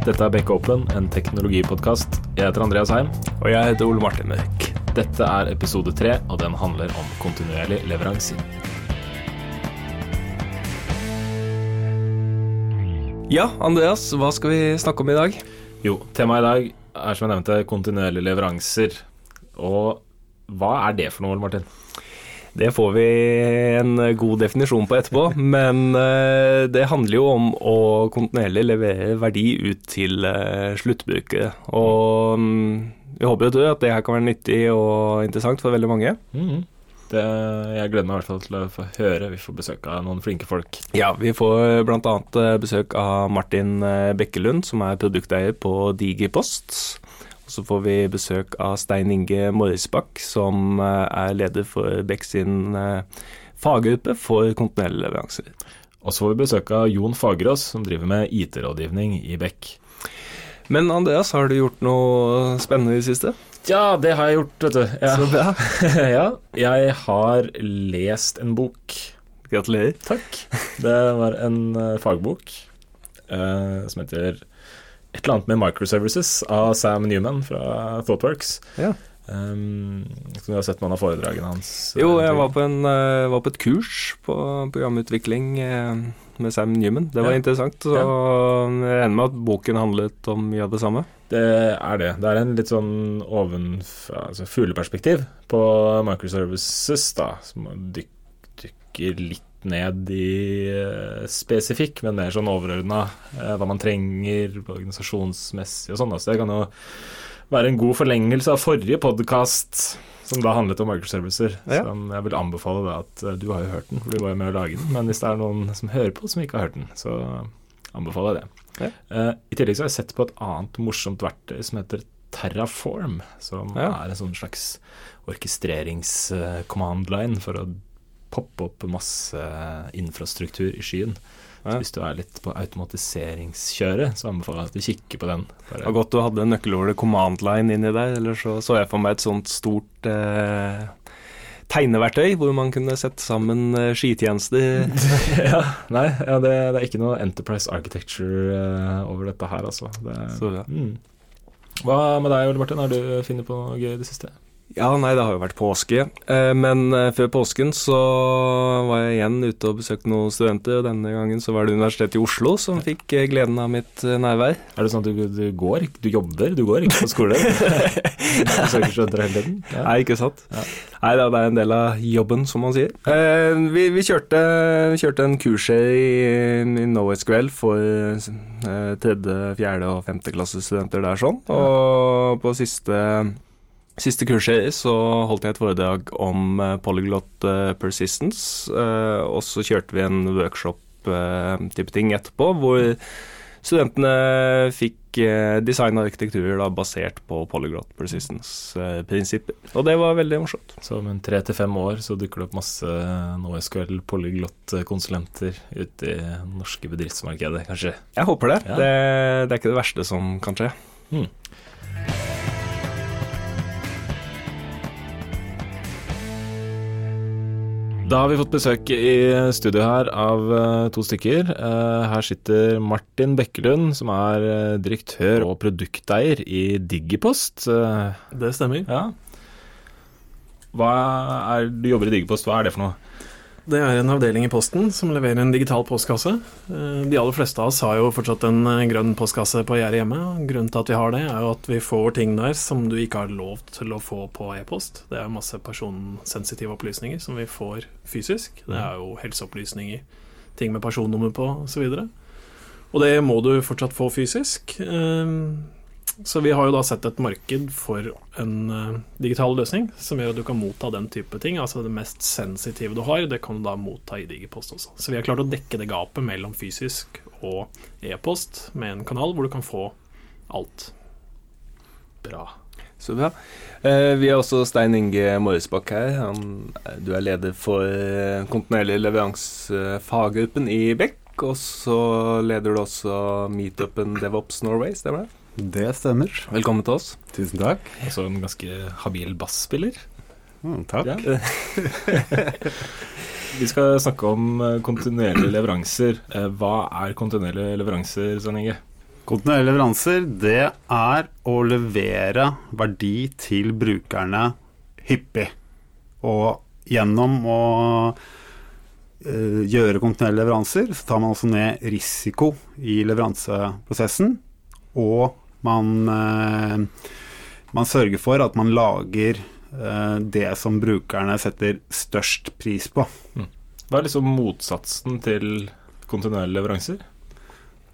Dette er Beck Open, en teknologipodkast. Jeg heter Andreas Heim. Og jeg heter Ole Martin Mørk. Dette er episode tre, og den handler om kontinuerlig leveranse. Ja, Andreas, hva skal vi snakke om i dag? Jo, temaet i dag er som jeg nevnte, kontinuerlige leveranser. Og hva er det for noe, Ole Martin? Det får vi en god definisjon på etterpå, men eh, det handler jo om å kontinuerlig levere verdi ut til eh, sluttbrukere. Og mm, vi håper jo at det her kan være nyttig og interessant for veldig mange. Mm. Det, jeg gleder meg i hvert fall til å få høre. Vi får besøk av noen flinke folk. Ja, vi får bl.a. besøk av Martin eh, Bekkelund, som er produkteier på Digipost. Og så får vi besøk av Stein Inge Morrisbakk, som eh, er leder for Beck sin eh, faggruppe for kontinuerlige leveranser. Og så får vi besøk av Jon Fagerås, som driver med IT-rådgivning i Beck. Men Andreas, har du gjort noe spennende i det siste? Ja, det har jeg gjort, vet du. Ja. Så bra. ja, jeg har lest en bok. Gratulerer. Takk. Det var en uh, fagbok uh, som heter et eller annet med microservices av Sam Newman fra Thoughtworks. Ja. Um, du har sett noen av foredragene hans? Jo, jeg var på, en, uh, var på et kurs på programutvikling uh, med Sam Newman. Det var Ja. interessant. Så Ja. jeg regner med at boken handlet om mye av det samme. Det er det. Det er en litt sånn ovenfra altså fugleperspektiv på microservices, da, som dykker litt ned i eh, spesifikk, men mer sånn overordna eh, hva man trenger organisasjonsmessig og sånn. Så det kan jo være en god forlengelse av forrige podkast, som da handlet om microservicer. Ja. Som jeg vil anbefale deg at eh, du har jo hørt den, for du var jo med å lage den. Men hvis det er noen som hører på som ikke har hørt den, så anbefaler jeg det. Ja. I tillegg så har jeg sett på et annet morsomt verktøy som heter Terraform, som Ja. er en sånn slags orkestrerings-command line for å poppe opp masse infrastruktur i skyen. Ja. hvis du er litt på automatiseringskjøret, så anbefaler jeg at du kikker på den. Det var godt du hadde nøkkelordet command line inni der, eller så så jeg for meg et sånt stort eh, tegneverktøy hvor man kunne sette sammen eh, skitjenester. ja, nei, ja, det, det er ikke noe Enterprise Architecture eh, over dette her, altså. Det, Så ja. mm. Hva med deg, Ole Martin? Har du funnet på noe gøy i det siste? Ja, nei, det har jo vært påske. Eh, men eh, før påsken så var jeg igjen ute og besøkte noen studenter, og denne gangen så var det Universitetet i Oslo som fikk eh, gleden av mitt nærvær. Er det sånn at du, du går, du jobber, du går ikke på skole? du søker studenter hele tiden? Ja. Nei, ikke sant? Ja. Nei da, det er en del av jobben, som man sier. Eh, vi, vi, kjørte, vi kjørte en kursserie i, i kveld for tredje, fjerde og femteklassestudenter der sånn. Og på siste, siste kursserie så holdt jeg et foredrag om eh, polyglot eh, persistence, eh, og så kjørte vi en workshop-type ting etterpå, hvor Studentene fikk design design arkitektur da, basert på polyglot persistence-prinsipper. og det var veldig morsomt. Så om tre til fem år så dukker det opp masse NoSQL polyglot-konsulenter ute i norske bedriftsmarkedet, kanskje. Jeg håper det. Ja. det. Det er ikke det verste som kan skje. Da har vi fått besøk i studio her av eh, to stykker. Eh, her sitter Martin Bekkelund, som er eh, direktør og produkteier i Digipost. Det stemmer. ja. Hva er, du jobber i Digipost, hva er det for noe? Det er en avdeling i Posten som leverer en digital postkasse. Eh, De aller fleste av oss har jo fortsatt en eh, grønn postkasse på gjerdet hjemme. Grunnen til at vi har det, er jo at vi får ting der som du ikke har lov til å få på e-post. Det er masse personsensitive opplysninger som vi får fysisk. Det er jo helseopplysninger, ting med personnummer på osv. Og, og det må du fortsatt få fysisk. Eh, Så vi har jo da sett et marked for en eh, digital løsning som gjør at du kan motta den type ting. Altså det mest sensitive du har, det kan du da motta i Digipost også. Så vi har klart å dekke det gapet mellom fysisk og e-post med en kanal hvor du kan få alt. Bra. Så bra. Eh, vi har også Stein Inge Morrisbakk her. Han, du er leder for eh, kontinuerlig leveranse-faggruppen i Beck. Og så leder du også meetupen DevOps Norway, stemmer det? Det stemmer. Velkommen til oss. Tusen takk. Også en ganske habil basspiller. Mm, takk. Ja. Vi skal snakke om eh, kontinuerlige leveranser. Eh, Hva er kontinuerlige leveranser, Svein Inge? Kontinuerlige leveranser, det er å levere verdi til brukerne hyppig. Og gjennom å eh, gjøre kontinuerlige leveranser, så tar man også ned risiko i leveranseprosessen. Og man, eh, man sørger for at man lager eh, det som brukerne setter størst pris på. Hva er liksom motsatsen til kontinuerlige leveranser?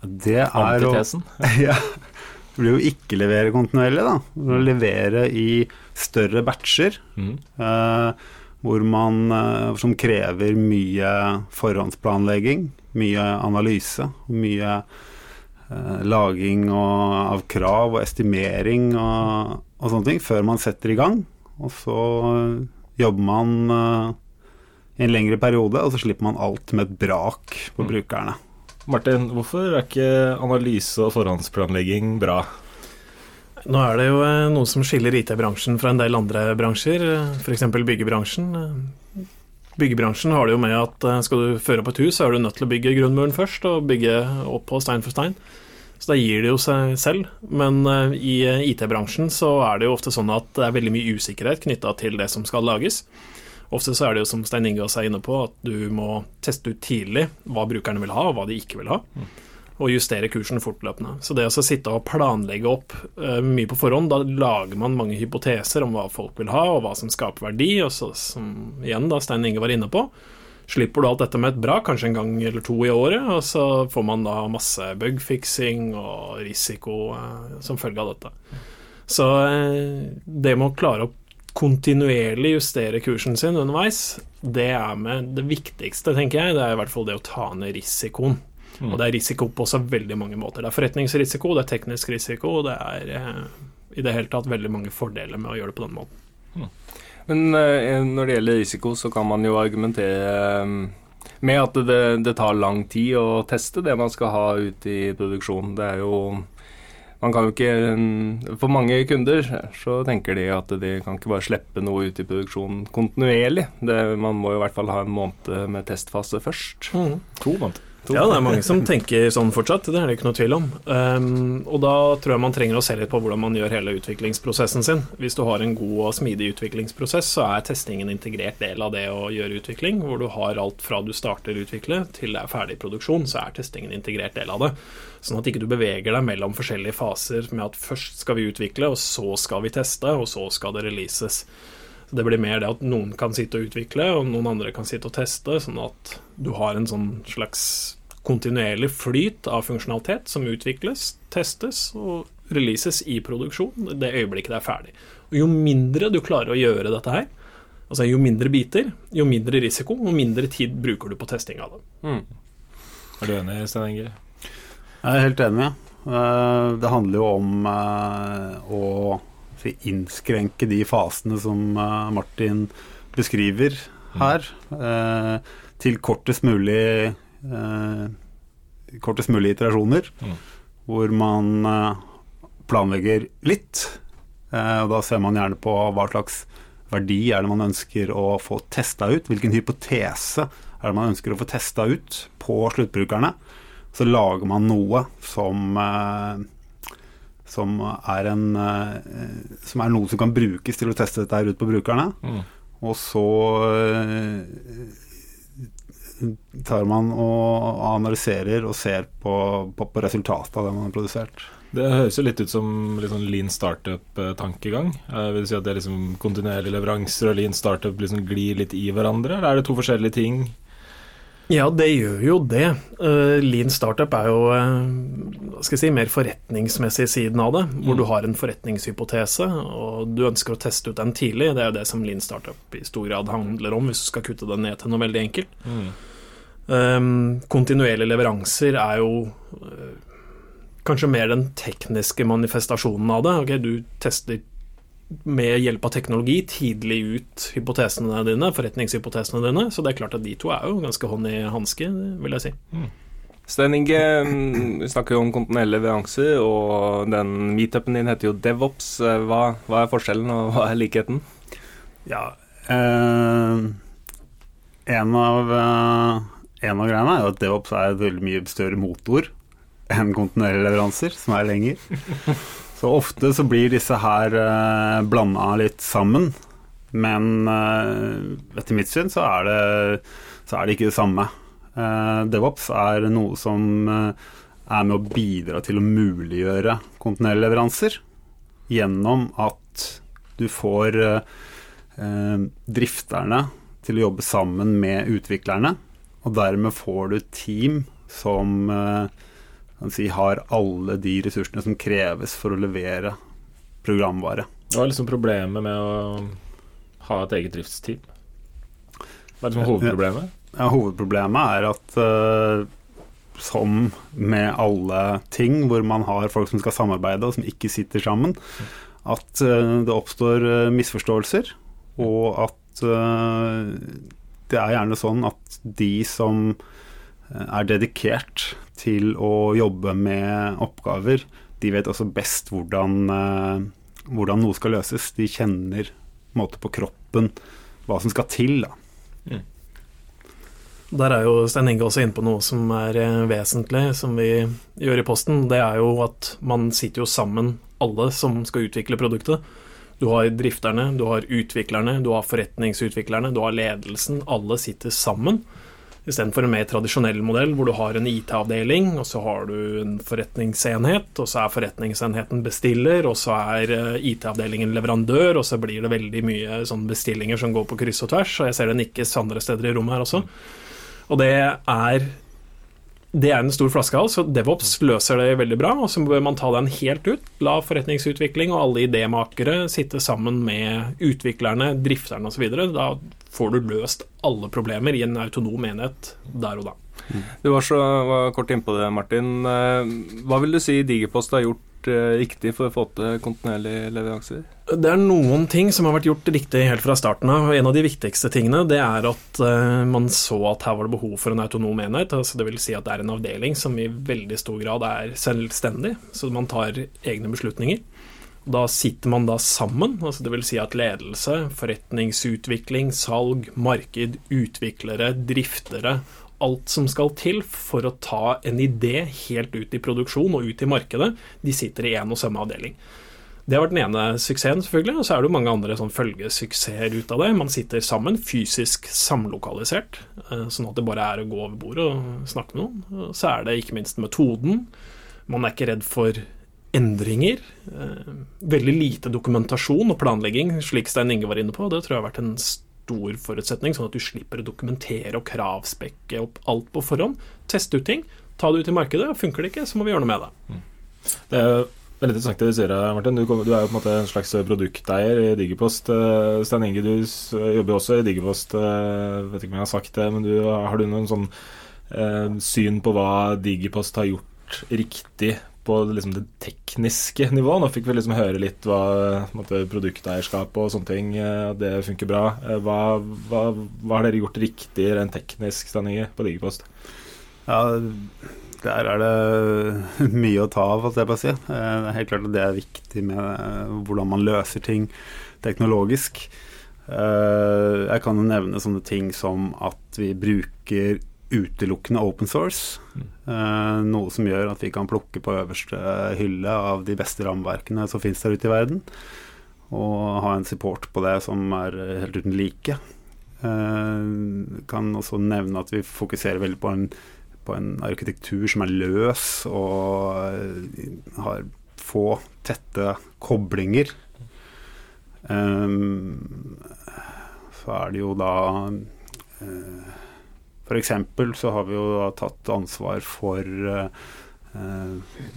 Det er å ja, Det blir jo ikke levere kontinuerlig, da. Levere i større batcher. Mm. eh, hvor man, eh, som krever mye forhåndsplanlegging, mye analyse, mye laging og, av krav og estimering og, og sånne ting før man setter i gang. Og så jobber man uh, i en lengre periode, og så slipper man alt med et brak på Mm. brukerne. Martin, hvorfor er ikke analyse og forhåndsplanlegging bra? Nå er det jo eh, noe som skiller IT-bransjen fra en del andre bransjer, f.eks. byggebransjen. Byggebransjen har det jo med at eh, skal du føre opp et hus, så er du nødt til å bygge grunnmuren først, og bygge opp på stein for stein. Så da gir det jo seg selv. Men eh, i eh, IT-bransjen så er det jo ofte sånn at det er veldig mye usikkerhet knytta til det som skal lages. Ofte så er det jo som Stein Inge også er inne på, at du må teste ut tidlig hva brukerne vil ha, og hva de ikke vil ha. Og justere kursen fortløpende. Så det å sitte og planlegge opp uh, mye på forhånd, da lager man mange hypoteser om hva folk vil ha, og hva som skaper verdi, og så, som igjen da Stein Inge var inne på, slipper du alt dette med et bra, kanskje en gang eller to i året, og så får man da masse bugfiksing og risiko uh, som følge av dette. Så uh, det med å klare å kontinuerlig justere kursen sin underveis, det er med det viktigste, tenker jeg. Det er i hvert fall det å ta ned risikoen. Mm. Og det er risiko på så veldig mange måter. Det er forretningsrisiko, det er teknisk risiko, og det er eh, i det hele tatt veldig mange fordeler med å gjøre det på den måten. Men eh, når det gjelder risiko, så kan man jo argumentere eh, med at det, det tar lang tid å teste det man skal ha ut i produksjon. Det er jo Man kan jo ikke mm, For mange kunder så tenker de at de kan ikke bare slippe noe ut i produksjon kontinuerlig. Det, man må jo i hvert fall ha en måned med testfase først. To måneder. Ja, det er mange som tenker sånn fortsatt, det er det ikke noe tvil om. Um, og da tror jeg man trenger å se litt på hvordan man gjør hele utviklingsprosessen sin. Hvis du har en god og smidig utviklingsprosess, så er testing en integrert del av det å gjøre utvikling, hvor du har alt fra du starter utvikle til det er ferdig produksjon, så er testing en integrert del av det. Sånn at ikke du beveger deg mellom forskjellige faser med at først skal vi utvikle, og så skal vi teste, og så skal det releases. Så Det blir mer det at noen kan sitte og utvikle, og noen andre kan sitte og teste, sånn at du har en sånn slags kontinuerlig flyt av funksjonalitet som utvikles, testes og releases i produksjon det øyeblikket det er ferdig. Og Jo mindre du klarer å gjøre dette her, altså jo mindre biter, jo mindre risiko, og mindre tid bruker du på testing av det. Mm. Er du enig, Stein Inge? Jeg er helt enig. Eh, Det handler jo om eh, å innskrenke de fasene som eh, Martin beskriver her, eh, til kortest mulig kortest mulig iterasjoner, Mm. hvor man eh, planlegger litt. eh, Og da ser man gjerne på hva slags verdi er det man ønsker å få testa ut. Hvilken hypotese er det man ønsker å få testa ut på sluttbrukerne. Så lager man noe som eh, som er, en, eh, som er noe som kan brukes til å teste dette her ut på brukerne. Mm. Og så eh, tar man og analyserer og ser på, på, på resultatet av det man har produsert. Det høres jo litt ut som sånn lean startup-tankegang. Eh, vil du si at det er liksom kontinuerlige leveranser og lean startup liksom glir litt i hverandre, eller er det to forskjellige ting? Ja, det gjør jo det. Uh, lean startup er jo uh, hva skal jeg si, mer forretningsmessig siden av det, hvor Mm. du har en forretningshypotese, og du ønsker å teste ut den tidlig. Det er jo det som lean startup i stor grad handler om, hvis du skal kutte det ned til noe veldig enkelt. Mm. Um, kontinuerlige leveranser er jo uh, kanskje mer den tekniske manifestasjonen av det. Okay, du tester med hjelp av teknologi tidlig ut hypotesene dine, forretningshypotesene dine, så det er klart at de to er jo ganske hånd i hanske, vil jeg si. Stein Inge, mm, vi snakker jo om kontinuerlige leveranser, og den meetupen din heter jo DevOps. Eh, Hva, hva er forskjellen, og hva er likheten? Ja, eh, en, av, eh, en av greiene er jo at DevOps er et veldig mye større motor enn kontinuerlige leveranser, som er lenger. Så ofte så blir disse her eh, blanda litt sammen. Men eh, etter mitt syn så er det, så er det ikke det samme. Eh, DevOps er noe som uh, er med å bidra til å muliggjøre kontinuerlige leveranser gjennom at du får drifterne til å jobbe sammen med utviklerne, og dermed får du team som si, har alle de ressursene som kreves for å levere programvare. Hva er liksom problemet med å ha et eget driftsteam? Hva er liksom hovedproblemet? Ja, hovedproblemet er at uh, som med alle ting hvor man har folk som skal samarbeide og som ikke sitter sammen, at uh, det oppstår uh, misforståelser, og at det er gjerne sånn at de som er dedikert til å jobbe med oppgaver, de vet også best hvordan, hvordan noe skal løses. De kjenner måte, på kroppen hva som skal til. da. Mm. Der er jo Stein Inge også inne på noe som er eh, vesentlig, som vi gjør i Posten. Det er jo at man sitter jo sammen, alle som skal utvikle produktet. Du har drifterne, du har utviklerne, du har forretningsutviklerne, du har ledelsen. Alle sitter sammen. Istedenfor en mer tradisjonell modell hvor du har en IT-avdeling, og så har du en forretningsenhet, og så er forretningsenheten bestiller, og så er eh, IT-avdelingen leverandør, og så blir det veldig mye sånn bestillinger som går på kryss og tvers, og jeg ser det nikkes andre steder i rommet her også. Og det er det er en stor flaskehals, så DevOps løser det veldig bra. Og så bør man ta den helt ut. La forretningsutvikling og alle idémakere sitte sammen med utviklerne, drifterne osv. Da får du løst alle problemer i en autonom enhet der og da. Du var så var kort innpå det, Martin. Eh, hva vil du si Digipost har gjort Eh, riktig for å få til kontinuerlige leveranser? Det er noen ting som har vært gjort riktig helt fra starten av. En av de viktigste tingene det er at uh, man så at her var det behov for en autonom enhet. altså vil Si at det er en avdeling som i veldig stor grad er selvstendig, så man tar egne beslutninger. Da sitter man da sammen, altså vil Si at ledelse, forretningsutvikling, salg, marked, utviklere, driftere alt som skal til for å ta en idé helt ut i produksjon og ut i markedet, de sitter i én og samme avdeling. Det har vært den ene suksessen, selvfølgelig, og så er det jo mange andre sånn følgesuksesser ut av det. Man sitter sammen, fysisk samlokalisert, eh, sånn at det bare er å gå over bordet og snakke med noen. Så er det ikke minst metoden. Man er ikke redd for endringer. Eh, veldig lite dokumentasjon og planlegging, slik Stein Inge var inne på. Det tror jeg har vært en stor forutsetning, sånn at du slipper å dokumentere og kravspekke opp alt på forhånd. Teste ut ting, ta det ut i markedet. Funker det ikke, så må vi gjøre noe med det. Mm. Det er veldig interessant det du sier, Martin. Du, er jo på en måte en slags produkteier i Digipost. Eh, Stein Inge, du jobber også i Digipost. Eh, vet ikke om jeg har sagt det, men du, har du noen sånn eh, syn på hva Digipost har gjort riktig på liksom det tekniske nivået. Nå fikk vi liksom høre litt hva måtte, produkteierskap og sånne ting eh, det funker bra. Eh, hva, hva, hva har dere gjort riktig rent teknisk Stanninger, på Digipost? Ja, der er det mye å ta av, holdt jeg på å si. Eh, det er helt klart at det er viktig med hvordan man løser ting teknologisk. Jeg kan nevne sånne ting som at vi bruker utelukkende open source. Mm. noe som gjør at vi kan plukke på øverste hylle av de beste rammeverkene som finnes der ute i verden. Og ha en support på det som er helt uten like. Uh, kan også nevne at vi fokuserer veldig på en, på en arkitektur som er løs og har få tette koblinger. Um, så er det jo da F.eks. så har vi jo tatt ansvar for eh,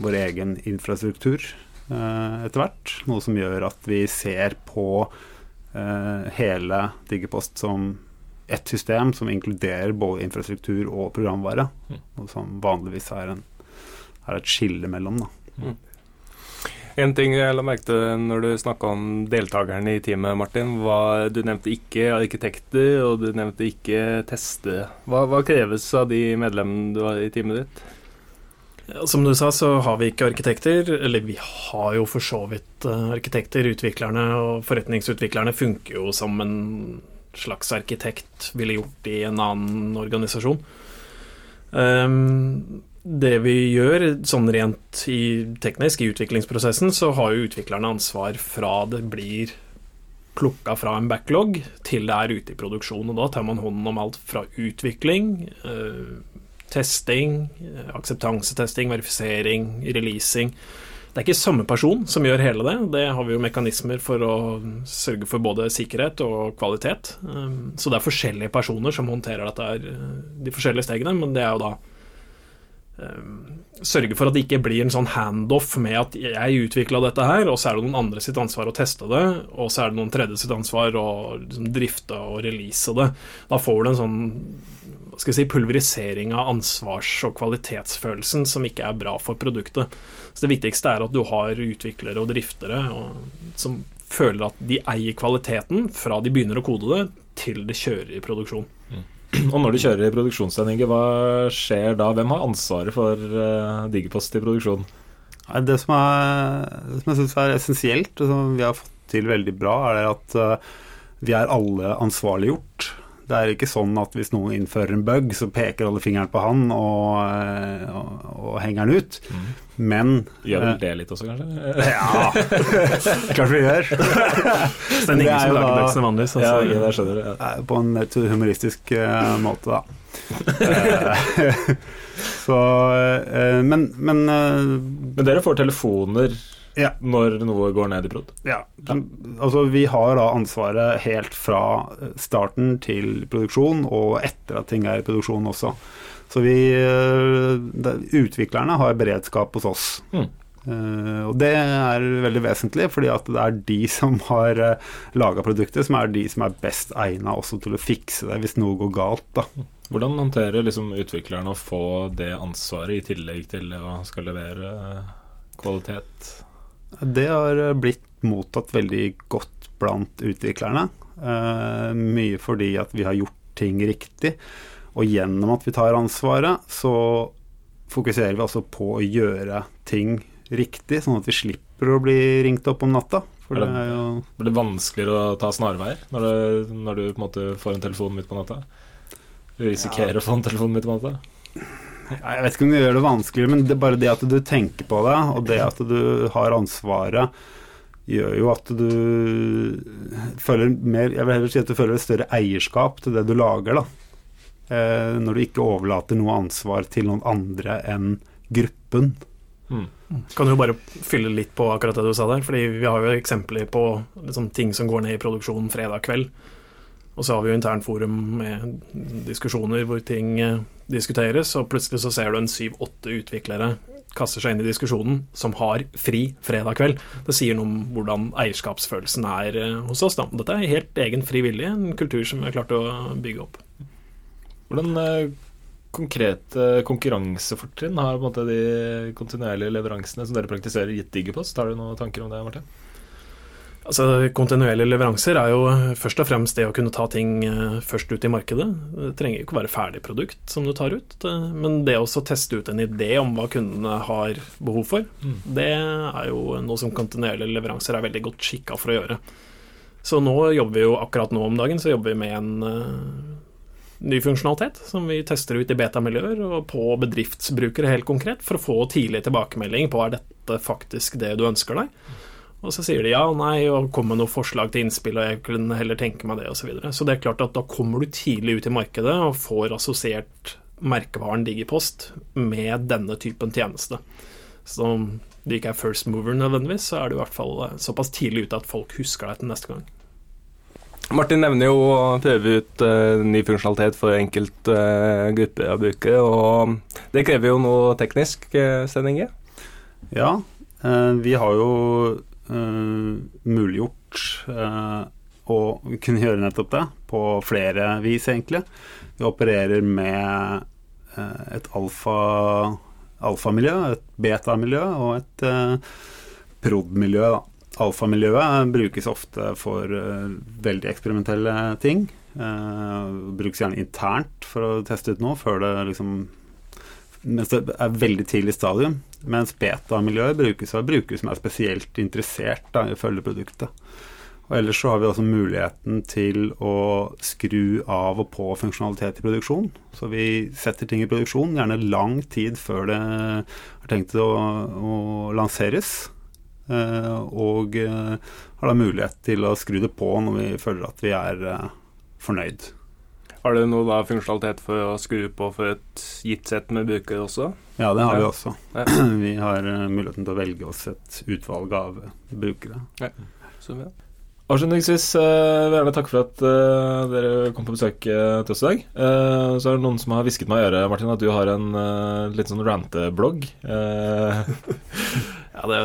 vår egen infrastruktur eh, etter hvert. Noe som gjør at vi ser på eh, hele Digipost som ett system som inkluderer både infrastruktur og programvare. Noe som vanligvis er, en, er et skille mellom. Da. Mm. En ting jeg la merke til når du snakka om deltakerne i teamet, Martin, var du nevnte ikke arkitekter, og du nevnte ikke testere. Hva, hva kreves av de medlemmene du har i teamet ditt? Som du sa, så har vi ikke arkitekter. Eller vi har jo for så vidt eh, arkitekter. Utviklerne og forretningsutviklerne funker jo som en slags arkitekt ville gjort i en annen organisasjon. Um, det vi gjør, sånn rent i teknisk, i utviklingsprosessen, så har jo utviklerne ansvar fra det blir plukka fra en backlog til det er ute i produksjon. Og da tar man hånden om alt fra utvikling, eh, testing, eh, akseptansetesting, verifisering, releasing. Det er ikke samme person som gjør hele det. Det har vi jo mekanismer for å sørge for både sikkerhet og kvalitet. Um, så det er forskjellige personer som håndterer dette de forskjellige stegene, men det er jo da Sørge for at det ikke blir en sånn handoff med at jeg utvikla dette her, og så er det noen andre sitt ansvar å teste det, og så er det noen tredje sitt ansvar å liksom, drifte og release det. Da får du en sånn skal si, pulverisering av ansvars- og kvalitetsfølelsen som ikke er bra for produktet. Så Det viktigste er at du har utviklere og driftere og, som føler at de eier kvaliteten fra de begynner å kode det, til det kjører i produksjon. Mm. Og når du kjører i produksjonssendinger, hva skjer da? Hvem har ansvaret for uh, Digipost i produksjon? Det som, er, det som jeg syns er essensielt, og som vi har fått til veldig bra, er at uh, vi er alle ansvarliggjort. Det er ikke sånn at hvis noen innfører en bug, så peker alle fingeren på han og, eh, og, og henger den ut. Mm. Men Gjør vel eh, det litt også, kanskje? ja, klart vi gjør. det er ingen som lager bugs vanligvis. Altså. Ja, det skjønner du. Ja. På en litt humoristisk uh, måte, da. så uh, Men, men, uh, men dere får telefoner ja. når noe går ned i prod. Ja. Altså, vi har da ansvaret helt fra starten til produksjon, og etter at ting er i produksjon også. Så vi eh, Utviklerne har beredskap hos oss. Mm. Uh, og det er veldig vesentlig, fordi at det er de som har uh, eh, laga produktet, som er de som er best egna også til å fikse det hvis noe går galt. da. Hvordan håndterer liksom utviklerne å få det ansvaret, i tillegg til å skal levere kvalitet? Det har blitt mottatt veldig godt blant utviklerne. Uh, mye fordi at vi har gjort ting riktig. Og gjennom at vi tar ansvaret, så fokuserer vi altså på å gjøre ting riktig, sånn at vi slipper å bli ringt opp om natta. For det, det, jo... Blir det vanskeligere å ta snarveier når, det, når, du på en måte får en telefon midt på natta? Du risikerer ja. å få en telefon midt på natta? Jeg vet ikke om det gjør det vanskeligere, men det er bare det at du tenker på det, og det at du har ansvaret, gjør jo at du føler mer Jeg vil heller si at du føler et større eierskap til det du lager, da. Eh, når du ikke overlater noe ansvar til noen andre enn gruppen. Mm. Kan du bare fylle litt på akkurat det du sa der, fordi vi har jo eksempler på liksom, ting som går ned i produksjonen fredag kveld. Og så har vi jo internforum med diskusjoner hvor ting eh, diskuteres, og plutselig så ser du en syv-åtte utviklere kaster seg inn i diskusjonen som har fri fredag kveld. Det sier noe om hvordan eierskapsfølelsen er eh, hos oss. Da. Dette er helt egen frivillig, en kultur som vi har klart å bygge opp. Hvordan eh, konkrete konkurransefortrinn har de kontinuerlige leveransene som dere praktiserer, gitt Digipost? Har du noen tanker om det, Martin? Altså, Kontinuerlige leveranser er jo først og fremst det å kunne ta ting eh, først ut i markedet. Det trenger jo ikke være ferdig produkt som du tar ut, men det å teste ut en idé om hva kundene har behov for, mm. det er jo noe som kontinuerlige leveranser er veldig godt skikka for å gjøre. Så nå jobber vi jo akkurat nå om dagen så jobber vi med en uh, ny funksjonalitet som vi tester ut i betamiljøer og på bedriftsbrukere helt konkret, for å få tidlig tilbakemelding på er dette faktisk det du ønsker deg. Og så sier de ja og nei, og kommer med noen forslag til innspill, og jeg kunne heller tenke meg det, osv. Så, videre. så det er klart at da kommer du tidlig ut i markedet og får assosiert merkevaren Digipost med denne typen tjeneste. Så om du ikke er first mover nødvendigvis, så er du i hvert fall eh, såpass tidlig ute at folk husker deg til neste gang. Martin nevner jo å prøve ut uh, ny funksjonalitet for enkelte uh, grupper av brukere, og det krever jo noe teknisk, uh, Sten Ja, vi har jo muliggjort uh, å kunne gjøre nettopp det, på flere vis, egentlig. Vi opererer med uh, et alfa, alfamiljø, et betamiljø og et prod-miljø. Alfamiljøet brukes ofte for veldig eksperimentelle ting. brukes gjerne internt for å teste ut noe, før det liksom mens det er veldig tidlig stadium. Mens beta-miljøet brukes av brukere som er spesielt interessert da, i å følge produktet. Og ellers så har vi også muligheten til å skru av og på funksjonalitet i produksjon. Så vi setter ting i produksjon gjerne lang tid før det er tenkt å, å lanseres. Eh, og eh, har da mulighet til å skru det på når vi føler at vi er eh, fornøyd. Har du noe da funksjonalitet for å skru på for et gitt sett med brukere også? Ja, det har vi også. Ja. Vi har eh, muligheten til å velge oss et utvalg av brukere. Så bra. Avslutningsvis eh, vil jeg gjerne takke for at eh, dere kom på besøk til oss i dag. Eh, så er det noen som har hvisket meg i øret, Martin, at du har en litt sånn ranteblogg. Ja, det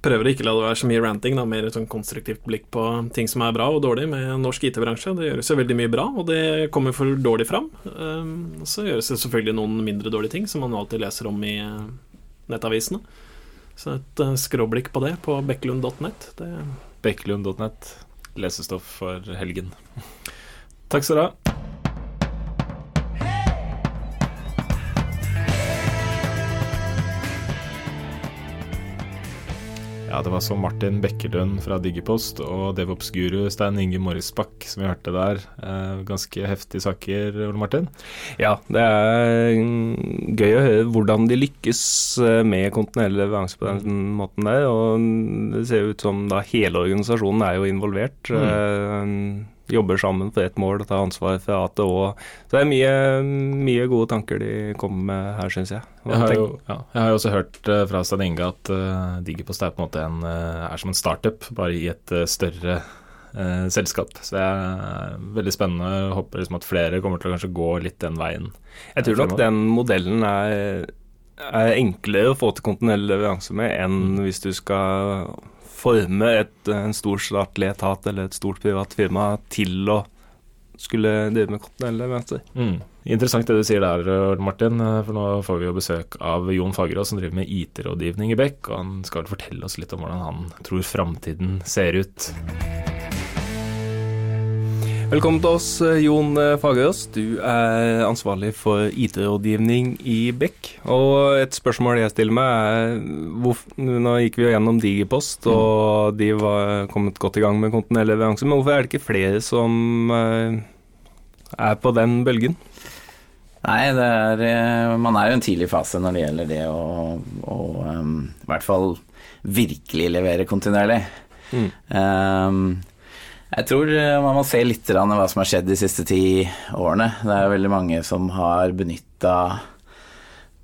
prøver å ikke la det være så mye ranting, da, mer et sånn konstruktivt blikk på ting som er bra og dårlig med norsk IT-bransje. Det gjøres jo veldig mye bra, og det kommer for dårlig fram. Um, så gjøres det selvfølgelig noen mindre dårlige ting, som man alltid leser om i eh, nettavisene. Så et eh, skråblikk på det på bekkelund.net. Bekkelund.net. Lesestoff for helgen. Takk skal du ha. Ja, det var så Martin Bekkelund fra Digipost og DevOps-guru Stein Inge Morrisbakk som vi hørte der. Eh, ganske heftige saker, Ole Martin. Ja, det er mm, gøy å høre hvordan de lykkes eh, med kontinuerlig leveranse på den måten der. Og det ser jo ut som da hele organisasjonen er jo involvert. eh, Jobber sammen for ett mål og tar ansvar fra A til Å. Så det er mye, mye gode tanker de kommer med her, syns jeg. Jeg har, jo, ja, jeg har jo også hørt eh, fra Stein Inge at uh, Digipost er på en måte en, eh, er som en startup, bare i et eh, større uh, selskap. Så det er veldig spennende. Jeg håper liksom at flere kommer til å kanskje gå litt den veien. Jeg tror nok den modellen er, er enklere å få til kontinuerlig leveranse med enn hvis du skal forme et, en stor statlig etat eller et stort privat firma til å skulle drive med kontinuerlig møter. Mm. Interessant det du sier der, Martin. eh, For nå får vi jo besøk av Jon Fagerås, som driver med IT-rådgivning i Bekk. Og han skal fortelle oss litt om hvordan han tror framtiden ser ut. Velkommen til oss, eh, Jon eh, Fagerås. Du er ansvarlig for IT-rådgivning i Bekk. Og et spørsmål jeg stiller meg er hvorf- Nå gikk vi jo gjennom Digipost, og de var kommet godt i gang med kontinuerlig leveranse, men hvorfor er det ikke flere som eh, er på den bølgen? Nei, det er, man er jo i en tidlig fase når det gjelder det å, å um, i hvert fall virkelig levere kontinuerlig. Mm. Em, jeg tror eh, man må se litt av hva som har skjedd de siste ti årene. Det er veldig mange som har benytta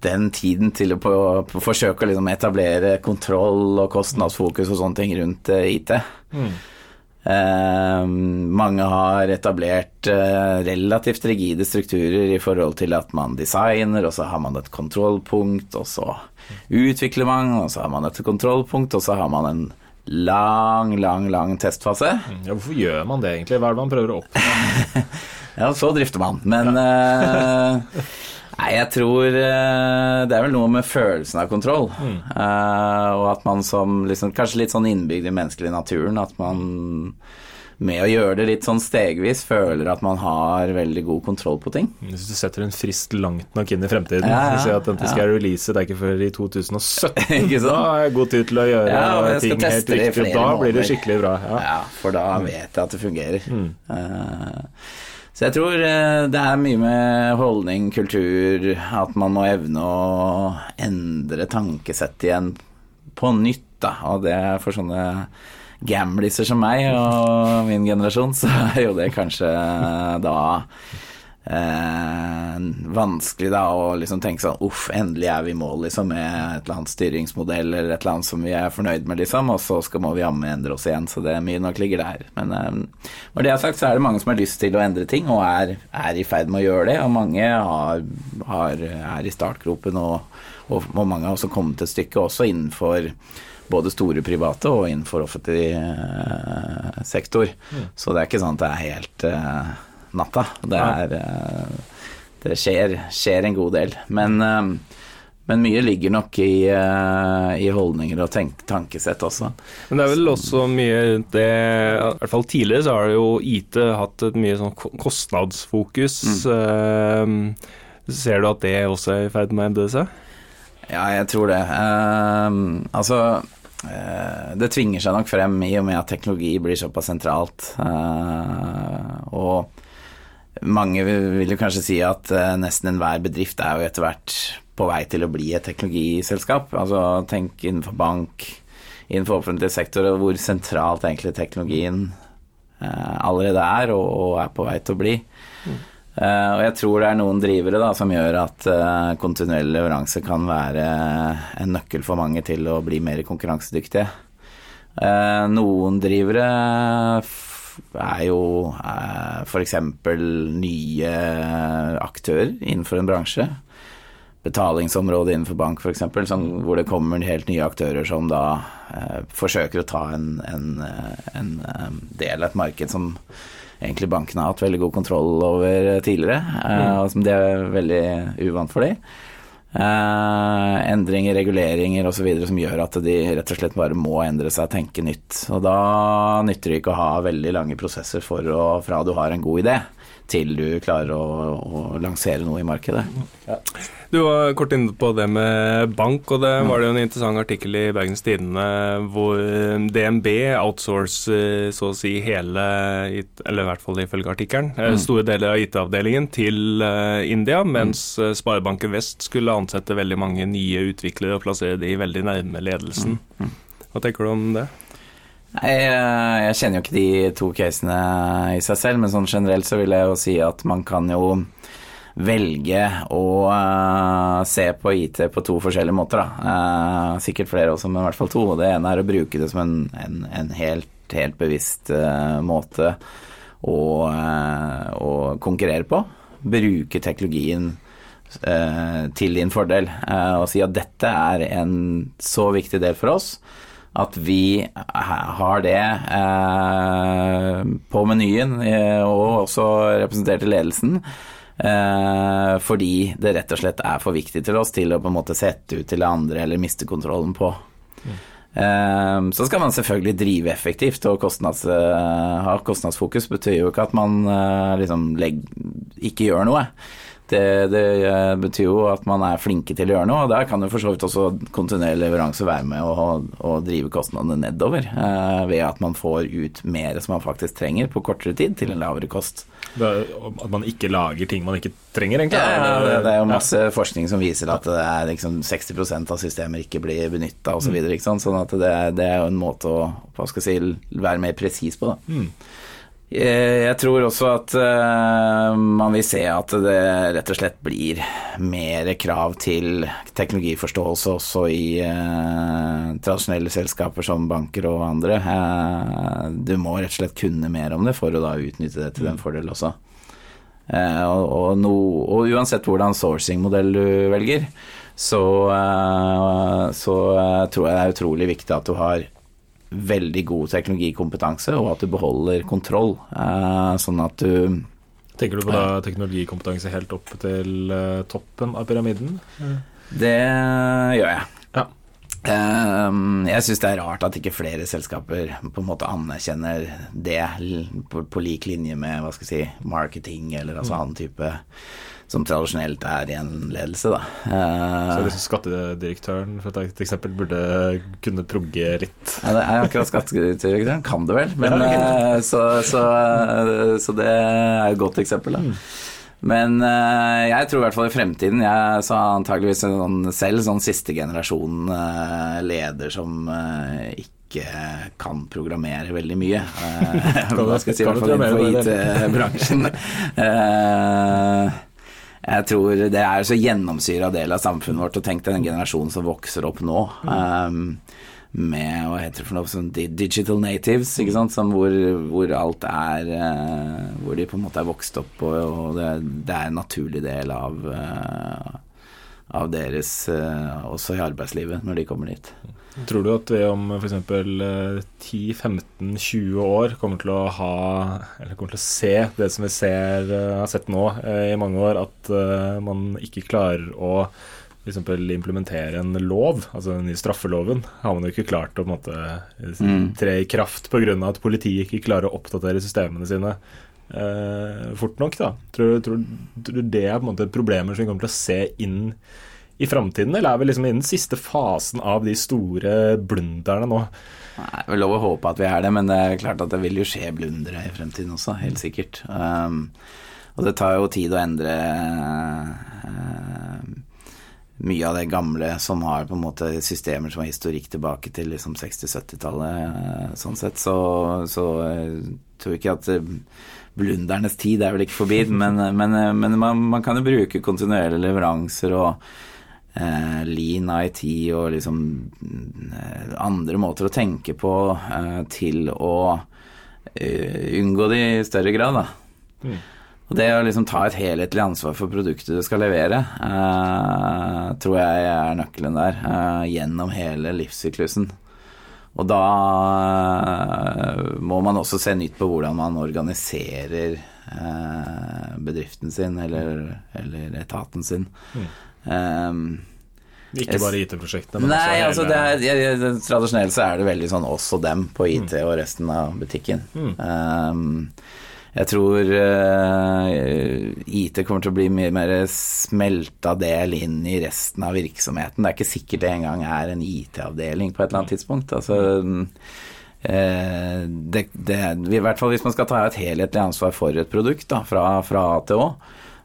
den tiden til å på, på forsøke å liksom etablere kontroll og kostnadsfokus og sånne ting rundt IT. IT. Eh, mange har etablert eh, relativt rigide strukturer i forhold til at man designer, og så har man et kontrollpunkt, og så utvikler man, og så har man et kontrollpunkt, og så har man en lang, lang, lang testfase. Ja, hvorfor gjør man det egentlig? Hva er det man prøver å oppnå? Ja, så drifter man. Men ja. Nei, jeg tror eh, det er vel noe med følelsen av kontroll. Eh, og at man som liksom, Kanskje litt sånn innbygd i menneskelig naturen, at man med å gjøre det litt sånn stegvis føler at man har veldig god kontroll på ting. Hvis du setter en frist langt nok inn i fremtiden Ja, ja, og sier at dette skal ja. release, det er ikke før i 2017, Ikke sant? da har jeg god tid til å gjøre Ja, og ting helt riktig. flere Da blir det skikkelig bra. Ja. Ja, for da vet jeg at det fungerer. Mm. Uh, så jeg tror eh, det er mye med holdning, kultur, at man må evne å endre tankesett igjen på nytt, da. Og det er for sånne gambliser som meg og min generasjon, så er jo det kanskje da eh, vanskelig da å liksom tenke sånn uff, endelig er vi i mål liksom med et eller annet styringsmodell eller et eller annet som vi er fornøyd med, liksom, og så skal må vi jammen endre oss igjen, så det er mye nok ligger der. Men eh, når det er sagt, så er det mange som har lyst til å endre ting, og er, er i ferd med å gjøre det, og mange har, har, er i startgropen, og, og, og mange har også kommet et stykke også innenfor både store private og innenfor offentlig eh, sektor. Så det er ikke sånn at det er helt eh, natta. Det, er, eh, det skjer, skjer en god del. Men, eh, men mye ligger nok i, eh, i holdninger og tenk, tankesett også. Men det er vel også mye rundt det I hvert fall tidligere så har det jo IT hatt et mye sånn kostnadsfokus. Mm. ser du at det også er i ferd med å endre seg? Ja, jeg tror det. Uh, altså, uh, Det tvinger seg nok frem i og med at teknologi blir såpass sentralt. Uh, og mange vil jo kanskje si at eh, nesten enhver bedrift er jo etter hvert på vei til å bli et teknologiselskap. Altså tenk innenfor bank, innenfor offentlig sektor, og hvor sentralt egentlig teknologien allerede er og, er på vei til å bli. Uh, og jeg tror det er noen drivere da, som gjør at kontinuerlig leveranse kan være en nøkkel for mange til å bli mer konkurransedyktige. Noen drivere er jo eh, f.eks. nye aktører innenfor en bransje. Betalingsområdet innenfor bank f.eks., hvor det kommer helt nye aktører som da forsøker å ta en, en, en del av et marked som egentlig bankene har hatt veldig god kontroll over tidligere. og som det er veldig uvant for dem. Uh, endringer, reguleringer osv. som gjør at de rett og slett bare må endre seg, tenke nytt. Og da nytter det ikke å ha veldig lange prosesser for å, fra du har en god idé til du klarer å, å lansere noe i markedet. Ja. Du var kort inne på det med bank, og det var det jo en interessant artikkel i Bergens Tidende hvor DNB outsourcer så å si hele, eller i hvert fall ifølge artikkelen, eh, mm. store deler av IT-avdelingen til eh, India, mens mm. Sparebanken Vest skulle ansette veldig mange nye utviklere og plassere de veldig nærme ledelsen. Mm. mm. Hva tenker du om det? Jeg, jeg kjenner jo ikke de to casene i seg selv, men sånn generelt så vil jeg jo si at man kan jo velge å uh, se på IT på to forskjellige måter. Uh, sikkert flere også, men i hvert fall to. Det ene er å bruke det som en, en, en helt, helt, bevisst uh, måte å, å, konkurrere på. Bruke teknologien til din fordel og si at dette er en så viktig del for oss at vi har det eh, på menyen, og også representert i ledelsen. Eh, fordi det rett og slett er for viktig til oss til å på en måte sette ut til andre eller miste kontrollen på. Mm. Eh, så skal man selvfølgelig drive effektivt, og kostnads, eh, ha kostnadsfokus betyr jo ikke at man liksom legg, ikke gjør noe. Det, det, betyr jo at man er flinke til å gjøre noe, og der kan jo for så vidt også kontinuerlig leveranse være med å drive kostnadene nedover, eh, ved at man får ut mer som man faktisk trenger på kortere tid, til en lavere kost. At man ikke lager ting man ikke trenger, egentlig? Ja, det, det er jo masse ja. forskning som viser at det er liksom 60% av systemer ikke blir benytta osv. Så videre, mm. Sånn at det, det, er jo en måte å hva skal jeg si, være mer presis på. da. Mm. Eh, jeg tror også at uh, man vil se at det rett og slett blir mer krav til teknologiforståelse også i uh, tradisjonelle selskaper som banker og andre. Du må rett og slett kunne mer om det for å da utnytte det til den fordel også. Og, og, no, og, uansett hvordan sourcing-modell du velger, så, så tror jeg det er utrolig viktig at du har veldig god teknologikompetanse, og at du beholder kontroll. Eh, sånn at du Tenker du på da teknologikompetanse helt opp til uh, toppen av pyramiden? Det gjør jeg. Ja. Jeg syns det er rart at ikke flere selskaper på en måte anerkjenner det på, på lik linje med hva skal jeg si, marketing eller altså mm. annen type som tradisjonelt er i en ledelse, da. Uh, så liksom skattedirektøren for et eksempel burde kunne progge litt? Ja, det er akkurat skattedirektøren kan det vel, men uh, så, så, uh, så, det er et godt eksempel, da. Mm. Men jeg tror i hvert fall i fremtiden Jeg sa antageligvis sånn, selv sånn siste generasjon leder som ikke kan programmere veldig mye. Hva skal jeg si, i hvert fall innenfor IT-bransjen. Jeg tror det er så gjennomsyra del av samfunnet vårt. Og tenk deg den generasjonen som vokser opp nå. Um, med hva heter det for noe sånn digital natives, ikke sant? Som hvor, hvor, alt er uh, Hvor de på en måte er vokst opp, og, og det, det, er en naturlig del av, uh, av deres uh, Også i arbeidslivet, når de kommer dit. Tror du at vi om f.eks. 10-15-20 år kommer til å ha Eller kommer til å se det som vi ser, eh, har sett nå eh, i mange år, at man ikke klarer å f.eks. implementere en lov, altså den nye straffeloven, har man jo ikke klart å måte, mm. tre i kraft pga. at politiet ikke klarer å oppdatere systemene sine uh, fort nok. da. Tror, tror, tror, du det er på en måte problemer som vi kommer til å se inn i framtiden, eller er vi liksom i den siste fasen av de store blunderne nå? Nei, Det er lov å håpe at vi er det, men det er klart at det vil jo skje blundere i fremtiden også, helt sikkert. Um, og det tar jo tid å endre uh, mye av det gamle som har på en måte systemer som har historikk tilbake til liksom 60-70-tallet, sånn sett. Så, så jeg tror ikke at blundernes tid er vel ikke forbi, men, men, men man, man, kan jo bruke kontinuerlige leveranser og eh, lean IT og liksom eh, andre måter å tenke på eh, til å eh, unngå det i større grad, da. Mm. Og det å liksom ta et helhetlig ansvar for produktet du skal levere, eh, tror jeg er nøkkelen der, eh, gjennom hele livssyklusen. Og da må man også se nytt på hvordan man organiserer bedriften sin eller, eller etaten sin. Mm. Um, ikke bare IT-prosjektene? Nei, altså det er, tradisjonelt så er det veldig sånn oss og dem på IT mm. og resten av butikken. Mm. Um, jeg tror uh, IT kommer til å bli mye mer smelta del inn i resten av virksomheten. Det er ikke sikkert det engang er en IT-avdeling på et eller annet tidspunkt. Altså, uh, det, det, I hvert fall hvis man skal ta et helhetlig ansvar for et produkt da, fra, fra A til Å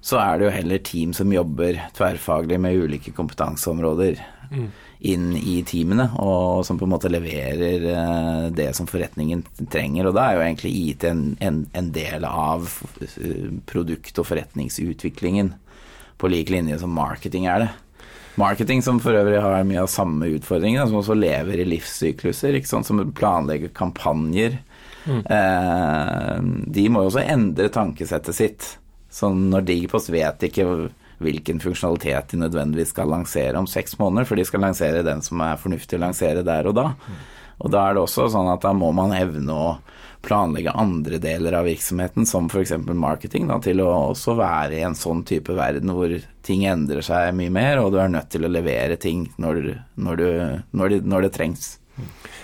så er det jo heller team som jobber tverrfaglig med ulike kompetanseområder mm. inn i teamene, og som på en måte leverer uh, det som forretningen trenger. Og da er jo egentlig IT en, en, en del av uh, produkt- og forretningsutviklingen, på lik linje som marketing er det. Marketing som for øvrig har mye av samme utfordringene, som også lever i livssykluser, som planlegger kampanjer. Mm. Eh, de må jo også endre tankesettet sitt så når Digipost vet ikke hvilken funksjonalitet de nødvendigvis skal lansere om seks måneder, for de skal lansere den som er fornuftig å lansere der og da. Og da er det også sånn at da må man evne å planlegge andre deler av virksomheten, som f.eks. marketing, da, til å også være i en sånn type verden hvor ting endrer seg mye mer, og du er nødt til å levere ting når, når, du, når, det, når det trengs.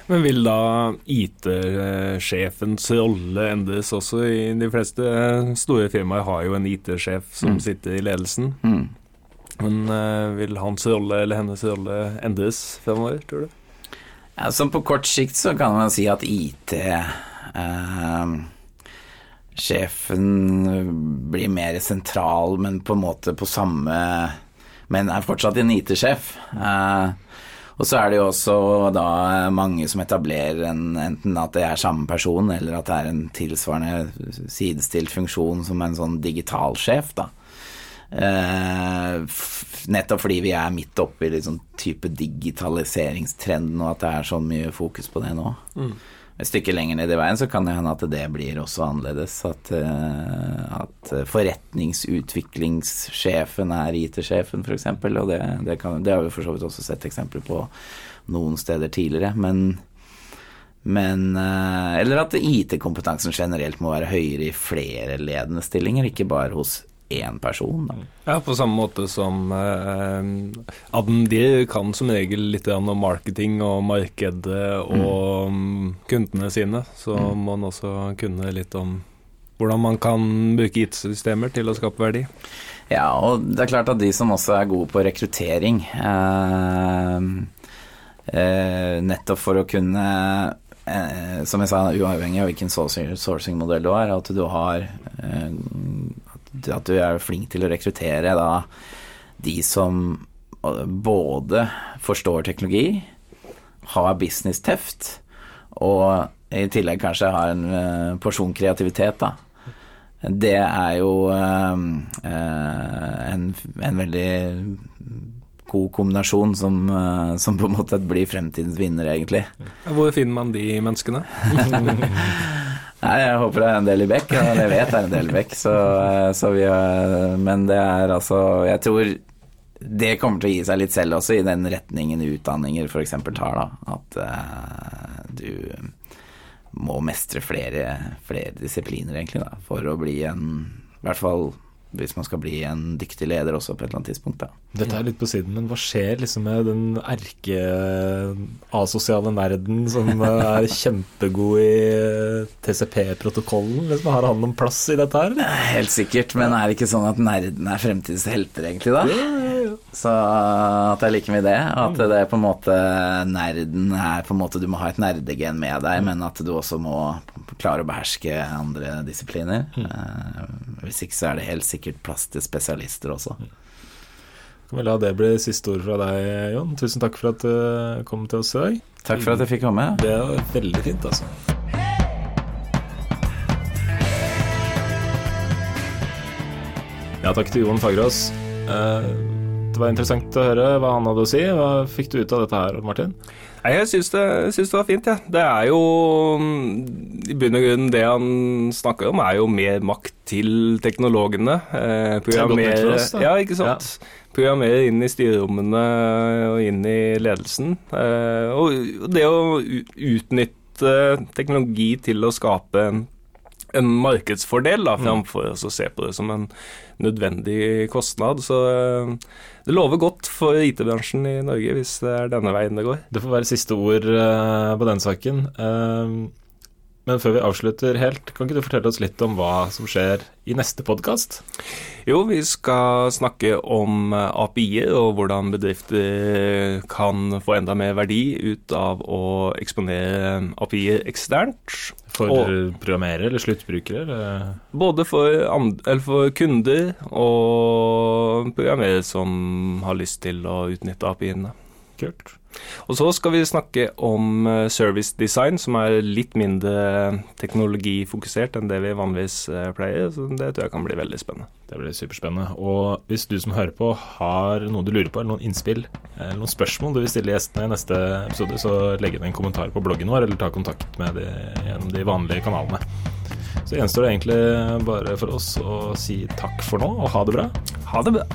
Men vil da IT-sjefens rolle endres også? I de fleste store firmaer har jo en IT-sjef som mm. sitter i ledelsen. Mm. Men uh, vil hans rolle eller hennes rolle endres fremover, tror du? Ja, som på kort sikt så kan man si at IT uh, Sjefen blir mer sentral, men på en måte på samme Men er fortsatt en IT-sjef. Uh, og så er det jo også da mange som etablerer en, enten at det er samme person, eller at det er en tilsvarende sidestilt funksjon som en sånn digitalsjef, da. Eh, nettopp fordi vi er midt oppe i liksom type digitaliseringstrenden, og at det er så mye fokus på det nå. Mm et stykke lenger ned i veien så kan det hende at det blir også annerledes. At, uh, at forretningsutviklingssjefen er IT-sjefen, f.eks. Og det, det, kan, det, har vi for så vidt også sett eksempler på noen steder tidligere. Men, men uh, Eller at IT-kompetansen generelt må være høyere i flere ledende stillinger, ikke bare hos én person. Da. Ja, på samme måte som eh, Adendir kan som regel litt om marketing og markedet og mm. kundene sine. Så mm. må man også kunne litt om hvordan man kan bruke IT-systemer til å skape verdi. Ja, og det er klart at de som også er gode på rekruttering eh, eh, Nettopp for å kunne eh, som jeg sa, uavhengig av hvilken sourcing-modell du har, at du har eh, at du er flink til å rekruttere da de som både forstår teknologi, har business-teft, og i tillegg kanskje har en uh, porsjon kreativitet, da. Det er jo eh, en, en, veldig god kombinasjon som, som, på en måte blir fremtidens vinner, egentlig. Hvor finner man de menneskene? Nei, jeg håper det er en del i bekk. og jeg vet det er en del i bekk, Så, så vi, men det er altså Jeg tror det kommer til å gi seg litt selv også, i den retningen utdanninger f.eks. tar, da. At uh, du må mestre flere, flere disipliner, egentlig, da, for å bli en I hvert fall hvis man skal bli en dyktig leder også på et eller annet tidspunkt. Da. Dette er litt på siden, men hva skjer liksom med den erke-asosiale nerden som er kjempegod i TCP-protokollen? Liksom, har han noen plass i dette her? Helt sikkert, men er det ikke sånn at nerden er fremtidshelter, egentlig, da? Ja, ja, ja. Så at jeg liker med det, at det er på en måte nerden er på en måte Du må ha et nerdegen med deg, men at du også må klare å beherske andre disipliner. Eh, Hvis ikke så er det helt sikkert plass til spesialister også. Kan vi la det bli siste ord fra deg, Jon. Tusen takk for at du kom til oss i dag. Takk for at jeg fikk komme. Det var veldig fint, altså. Ja, takk til Jon Fagerås. Eh, Det var interessant å høre hva han hadde å si. Hva fikk du ut av dette her, Martin? Nei, jeg syns det, syns det var fint, jeg. Ja. Det er jo I bunn og grunn det han snakker om, er jo mer makt til teknologene. Eh, for oss, da. Ja, ikke sant. Programmere inn i styrerommene og inn i ledelsen. Eh, og det å utnytte teknologi til å skape en, en markedsfordel, Mm. da, framfor å se på det som en nødvendig kostnad. Så eh, det lover godt for IT-bransjen i Norge hvis det er denne veien det går. Det får være siste ord eh, på den saken. Men før vi avslutter helt, kan ikke du fortelle oss litt om hva som skjer i neste podkast? Jo, vi skal snakke om eh, API-er og hvordan bedrifter kan få enda mer verdi ut av å eksponere API-er eksternt. For Og- programmerere eller sluttbrukere? Eller? Både for, eller for kunder og programmerere som har lyst til å utnytte API-ene. Kult. Og så skal vi snakke om eh, service design, som er litt mindre teknologifokusert enn det vi vanligvis eh, pleier. Så det tror jeg kan bli veldig spennende. Det blir superspennende. Og hvis du som hører på har noe du lurer på, eller noen innspill, eller noen spørsmål du vil stille gjestene i neste episode, så legg inn en kommentar på bloggen vår, eller ta kontakt med de gjennom de vanlige kanalene. Så gjenstår det egentlig bare for oss å si takk for nå, og ha det bra. Ha det bra.